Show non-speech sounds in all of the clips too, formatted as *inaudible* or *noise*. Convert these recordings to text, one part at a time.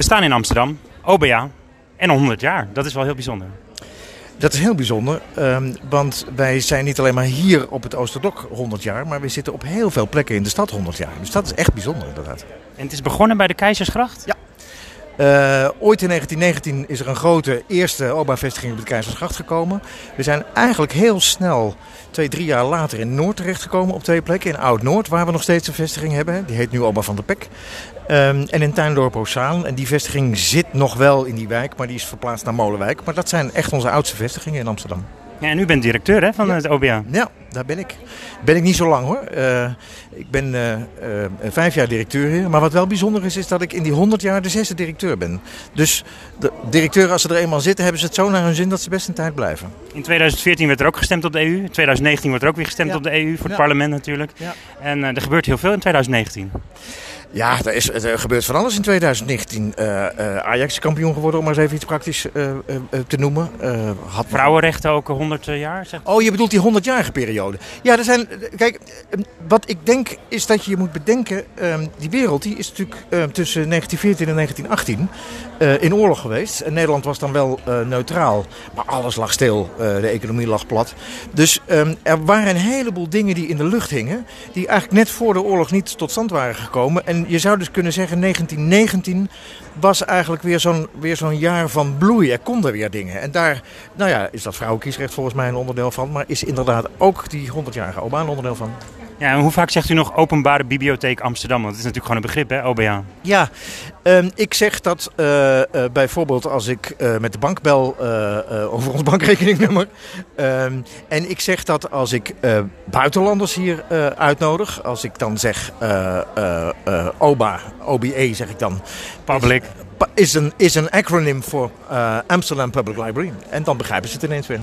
We staan in Amsterdam, OBA en 100 jaar. Dat is wel heel bijzonder. Dat is heel bijzonder, um, want wij zijn niet alleen maar hier op het Oosterdok 100 jaar, maar we zitten op heel veel plekken in de stad 100 jaar. Dus dat is echt bijzonder inderdaad. En het is begonnen bij de Keizersgracht? Ja. Uh, ooit in 1919 is er een grote eerste OBA-vestiging op de Keizersgracht gekomen. We zijn eigenlijk heel snel, twee, drie jaar later, in Noord terechtgekomen op twee plekken. In Oud-Noord, waar we nog steeds een vestiging hebben. Die heet nu OBA van der Pek. Um, en in Tuindorp Oostzaan. En die vestiging zit nog wel in die wijk, maar die is verplaatst naar Molenwijk. Maar dat zijn echt onze oudste vestigingen in Amsterdam. Ja, en u bent directeur hè, van ja. het OBA. Ja, daar ben ik. Ben ik niet zo lang hoor. Uh, ik ben uh, uh, vijf jaar directeur hier. Maar wat wel bijzonder is, is dat ik in die honderd jaar de zesde directeur ben. Dus de directeuren, als ze er eenmaal zitten, hebben ze het zo naar hun zin dat ze best een tijd blijven. In 2014 werd er ook gestemd op de EU. In 2019 wordt er ook weer gestemd Ja. op de EU, voor het Ja. parlement natuurlijk. Ja. En er gebeurt heel veel in 2019. Ja, er, is, er gebeurt van alles in 2019. Uh, uh, Ajax is kampioen geworden, om maar eens even iets praktisch uh, te noemen. had Vrouwenrechten ook 100 jaar? Zegt oh, je bedoelt die 100-jarige periode. Ja, er zijn. Kijk, wat ik denk is dat je moet bedenken. Um, die wereld die is natuurlijk tussen 1914 en 1918 in oorlog geweest. En Nederland was dan wel neutraal. Maar alles lag stil. de economie lag plat. Dus er waren een heleboel dingen die in de lucht hingen. Die eigenlijk net voor de oorlog niet tot stand waren gekomen. En je zou dus kunnen zeggen, 1919 was eigenlijk weer zo'n weer zo'n jaar van bloei. Er konden weer dingen. En daar, nou ja, is dat vrouwenkiesrecht volgens mij een onderdeel van. Maar is inderdaad ook die 100-jarige OBA een onderdeel van. Ja, en hoe vaak zegt u nog Openbare Bibliotheek Amsterdam? Want het is natuurlijk gewoon een begrip, hè, OBA? Ja, um, ik zeg dat uh, uh, bijvoorbeeld als ik uh, met de bank bel over ons bankrekeningnummer. Um, en ik zeg dat als ik buitenlanders hier uitnodig. Als ik dan zeg OBA, OBE zeg ik dan. Public. Is een, is een acronym voor Amsterdam Public Library. En dan begrijpen ze het ineens weer.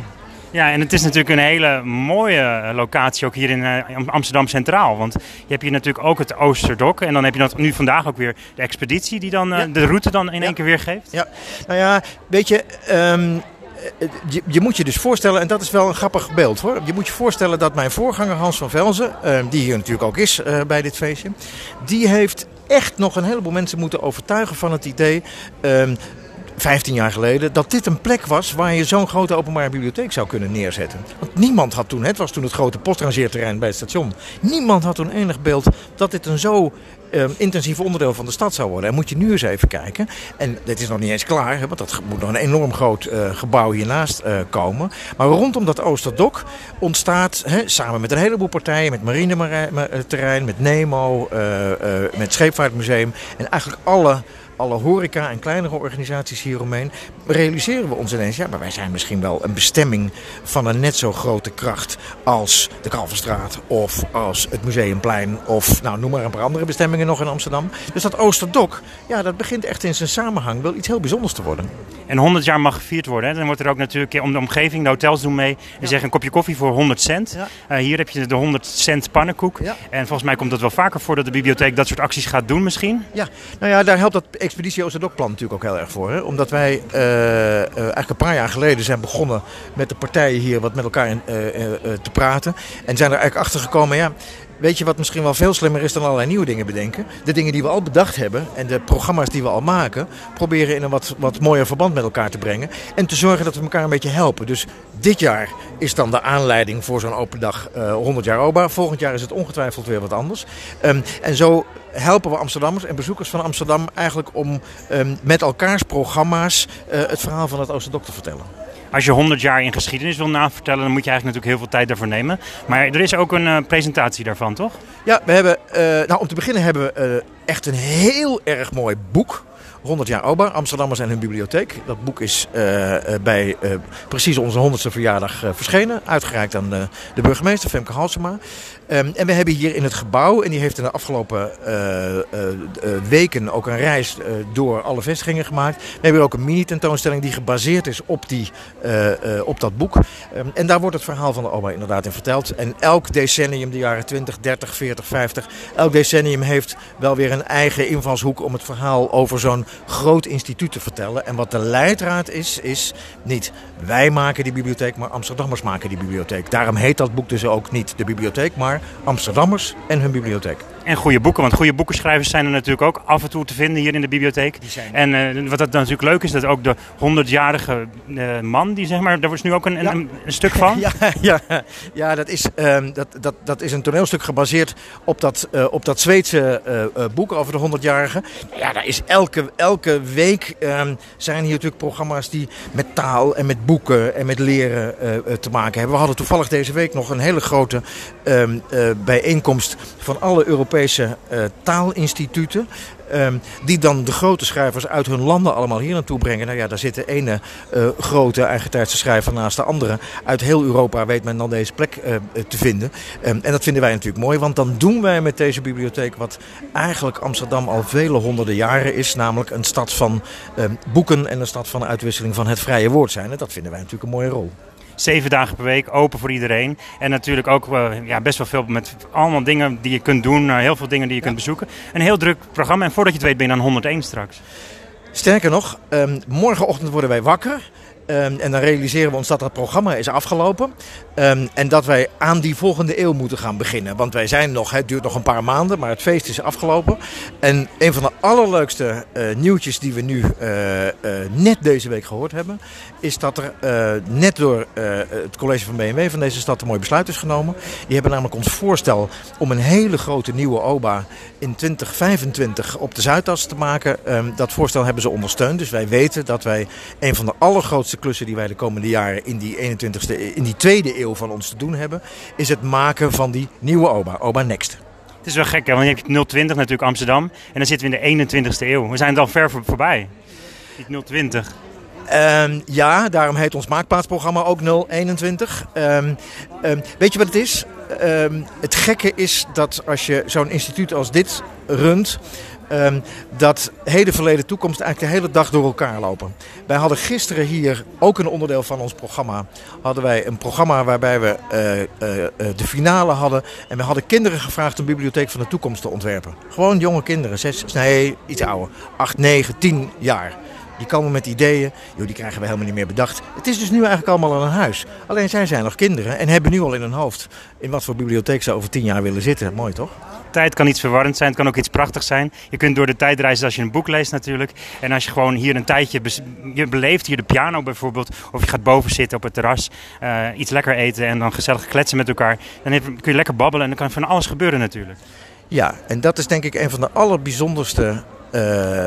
Ja, en het is natuurlijk een hele mooie locatie ook hier in uh, Amsterdam Centraal. Want je hebt hier natuurlijk ook het Oosterdok. En dan heb je dat nu vandaag ook weer de expeditie die dan ja. de route dan in ja. één keer weergeeft. Ja, nou ja, weet je... Um, je, je, moet je dus voorstellen, en dat is wel een grappig beeld hoor. Je moet je voorstellen dat mijn voorganger Hans van Velzen, uh, die hier natuurlijk ook is uh, bij dit feestje, die heeft echt nog een heleboel mensen moeten overtuigen van het idee. Um, 15 jaar geleden, dat dit een plek was waar je zo'n grote openbare bibliotheek zou kunnen neerzetten. Want niemand had toen, het was toen het grote postrangeerterrein bij het station, niemand had toen enig beeld dat dit een zo uh, intensief onderdeel van de stad zou worden. En moet je nu eens even kijken, en dit is nog niet eens klaar, hè, want dat moet nog een enorm groot uh, gebouw hiernaast uh, komen. Maar rondom dat Oosterdok ontstaat, hè, samen met een heleboel partijen, met marineterrein, met Nemo, met Scheepvaartmuseum en eigenlijk alle alle horeca en kleinere organisaties hieromheen, realiseren we ons ineens, ja, maar wij zijn misschien wel een bestemming van een net zo grote kracht als de Kalverstraat of als het Museumplein of nou, noem maar een paar andere bestemmingen nog in Amsterdam. Dus dat Oosterdok, ja, dat begint echt in zijn samenhang wel iets heel bijzonders te worden. En 100 jaar mag gevierd worden. Hè? Dan wordt er ook natuurlijk om de omgeving, de hotels doen mee en ja. zeggen een kopje koffie voor 100 cent. Ja. Uh, hier heb je de 100 cent pannenkoek. Ja. En volgens mij komt het wel vaker voor dat de bibliotheek dat soort acties gaat doen misschien. Ja, nou ja, daar helpt dat Expeditie Oosterdok-plan natuurlijk ook heel erg voor. Hè? Omdat wij uh, uh, eigenlijk een paar jaar geleden zijn begonnen met de partijen hier wat met elkaar uh, te praten. En zijn er eigenlijk achter gekomen, ja, Weet je wat misschien wel veel slimmer is dan allerlei nieuwe dingen bedenken? De dingen die we al bedacht hebben en de programma's die we al maken, proberen in een wat, wat mooier verband met elkaar te brengen. En te zorgen dat we elkaar een beetje helpen. Dus dit jaar is dan de aanleiding voor zo'n open dag uh, 100 jaar OBA. Volgend jaar is het ongetwijfeld weer wat anders. Um, en zo helpen we Amsterdammers en bezoekers van Amsterdam eigenlijk om um, met elkaars programma's uh, het verhaal van het Oosterdok te vertellen. Als je 100 jaar in geschiedenis wil navertellen, dan moet je eigenlijk natuurlijk heel veel tijd daarvoor nemen. Maar er is ook een uh, presentatie daarvan, toch? Ja, we hebben, uh, nou om te beginnen hebben we uh, echt een heel erg mooi boek. 100 jaar OBA, Amsterdammers en hun bibliotheek. Dat boek is uh, bij uh, precies onze 100ste verjaardag verschenen. Uitgereikt aan de, burgemeester, Femke Halsema. Um, en we hebben hier in het gebouw, en die heeft in de afgelopen weken ook een reis door alle vestigingen gemaakt. We hebben ook een mini-tentoonstelling die gebaseerd is op, die, op dat boek. Um, en daar wordt het verhaal van de OBA inderdaad in verteld. En elk decennium, de jaren 20, 30, 40, 50, elk decennium heeft wel weer een eigen invalshoek om het verhaal over zo'n groot instituut te vertellen. En wat de leidraad is, is niet wij maken die bibliotheek, maar Amsterdammers maken die bibliotheek. Daarom heet dat boek dus ook niet de bibliotheek, maar Amsterdammers en hun bibliotheek. En goede boeken, want goede boekenschrijvers zijn er natuurlijk ook af en toe te vinden hier in de bibliotheek. En uh, wat dat natuurlijk leuk is, dat ook de 100-jarige uh, man, die zeg maar, daar is nu ook een, een, een, stuk van. *laughs* Ja, ja, ja dat, is, uh, dat, dat, dat is een toneelstuk gebaseerd op dat, uh, op dat Zweedse boek over de 100-jarige. Ja, daar is elke, elke week ehm, zijn hier natuurlijk programma's die met taal en met boeken en met leren te maken hebben. We hadden toevallig deze week nog een hele grote ehm, bijeenkomst van alle Europese taalinstituten. Um, die dan de grote schrijvers uit hun landen allemaal hier naartoe brengen. Nou ja, daar zit de ene uh, grote eigentijdse schrijver naast de andere. Uit heel Europa weet men dan deze plek uh, te vinden. Um, en dat vinden wij natuurlijk mooi, want dan doen wij met deze bibliotheek wat eigenlijk Amsterdam al vele honderden jaren is. Namelijk een stad van um, boeken en een stad van uitwisseling van het vrije woord zijn. En dat vinden wij natuurlijk een mooie rol zeven dagen per week, open voor iedereen. En natuurlijk ook uh, ja, best wel veel met allemaal dingen die je kunt doen, uh, heel veel dingen die je kunt bezoeken. Een heel druk programma en voordat je het weet ben je dan 101 straks. Sterker nog, um, morgenochtend worden wij wakker. Um, en dan realiseren we ons dat het programma is afgelopen. Um, en dat wij aan die volgende eeuw moeten gaan beginnen. Want wij zijn nog, het duurt nog een paar maanden, maar het feest is afgelopen. En een van de allerleukste uh, nieuwtjes die we nu uh, uh, net deze week gehoord hebben, is dat er net door het college van BMW van deze stad een mooi besluit is genomen. Die hebben namelijk ons voorstel om een hele grote nieuwe OBA in 2025 op de Zuidas te maken. Um, dat voorstel hebben ze ondersteund. Dus wij weten dat wij een van de allergrootste klussen die wij de komende jaren in die 21ste, in die tweede eeuw van ons te doen hebben, is het maken van die nieuwe OBA, OBA Next. Het is wel gek, hè? want je hebt 020 natuurlijk Amsterdam en dan zitten we in de 21ste eeuw. We zijn dan ver voor, voorbij. Niet 020. Um, ja, daarom heet ons maakplaatsprogramma ook 021. Um, um, weet je wat het is? het gekke is dat als je zo'n instituut als dit runt, Um, dat heden, verleden, toekomst eigenlijk de hele dag door elkaar lopen. Wij hadden gisteren hier ook een onderdeel van ons programma. Hadden wij een programma waarbij we uh, uh, uh, de finale hadden. En we hadden kinderen gevraagd een bibliotheek van de toekomst te ontwerpen. Gewoon jonge kinderen, zes, nee, iets ouder. Acht, negen, tien jaar. Die komen met ideeën, die krijgen we helemaal niet meer bedacht. Het is dus nu eigenlijk allemaal al een huis. Alleen zij zijn nog kinderen en hebben nu al in hun hoofd in wat voor bibliotheek ze over tien jaar willen zitten. Mooi toch? Tijd kan iets verwarrend zijn, het kan ook iets prachtigs zijn. Je kunt door de tijd reizen als je een boek leest natuurlijk. En als je gewoon hier een tijdje je beleeft, hier de piano bijvoorbeeld, of je gaat boven zitten op het terras, uh, iets lekker eten en dan gezellig kletsen met elkaar. Dan kun je lekker babbelen en dan kan van alles gebeuren natuurlijk. Ja, en dat is denk ik een van de allerbijzonderste uh,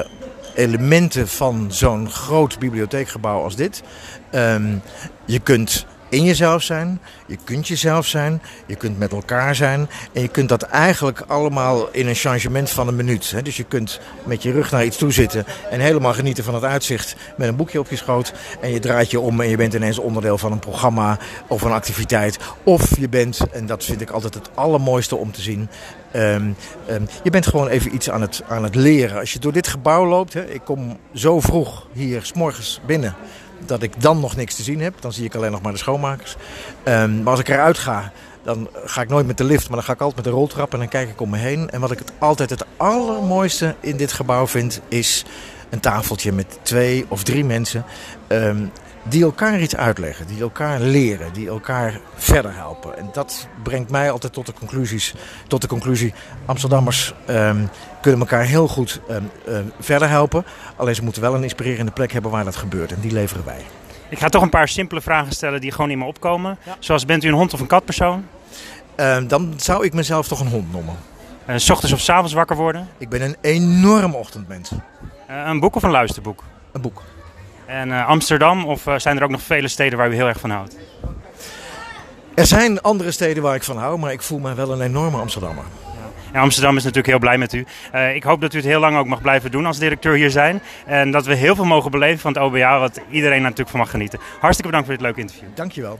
elementen van zo'n groot bibliotheekgebouw als dit. Um, je kunt in jezelf zijn, je kunt jezelf zijn, je kunt met elkaar zijn. En je kunt dat eigenlijk allemaal in een changement van een minuut. Dus je kunt met je rug naar iets toe zitten en helemaal genieten van het uitzicht met een boekje op je schoot. En je draait je om en je bent ineens onderdeel van een programma of een activiteit. Of je bent, en dat vind ik altijd het allermooiste om te zien, Um, um, je bent gewoon even iets aan het, aan het leren. Als je door dit gebouw loopt, hè, ik kom zo vroeg hier s morgens binnen dat ik dan nog niks te zien heb. Dan zie ik alleen nog maar de schoonmakers. Um, maar als ik eruit ga, dan ga ik nooit met de lift, maar dan ga ik altijd met de roltrap en dan kijk ik om me heen. En wat ik het altijd het allermooiste in dit gebouw vind, is een tafeltje met twee of drie mensen. Um, die elkaar iets uitleggen, die elkaar leren, die elkaar verder helpen. En dat brengt mij altijd tot de, conclusies, tot de conclusie: Amsterdammers um, kunnen elkaar heel goed um, uh, verder helpen. Alleen ze moeten wel een inspirerende plek hebben waar dat gebeurt. En die leveren wij. Ik ga toch een paar simpele vragen stellen die gewoon in me opkomen. Ja. Zoals: bent u een hond of een katpersoon? Dan zou ik mezelf toch een hond noemen. Uh, s ochtends of s avonds wakker worden? Ik ben een enorm ochtendmens. een boek of een luisterboek? Een boek. En uh, Amsterdam of uh, zijn er ook nog vele steden waar u heel erg van houdt? Er zijn andere steden waar ik van hou, maar ik voel me wel een enorme Amsterdammer. Ja, Amsterdam is natuurlijk heel blij met u. Uh, ik hoop dat u het heel lang ook mag blijven doen als directeur hier zijn. En dat we heel veel mogen beleven van het OBA, wat iedereen natuurlijk van mag genieten. Hartstikke bedankt voor dit leuke interview. Dankjewel.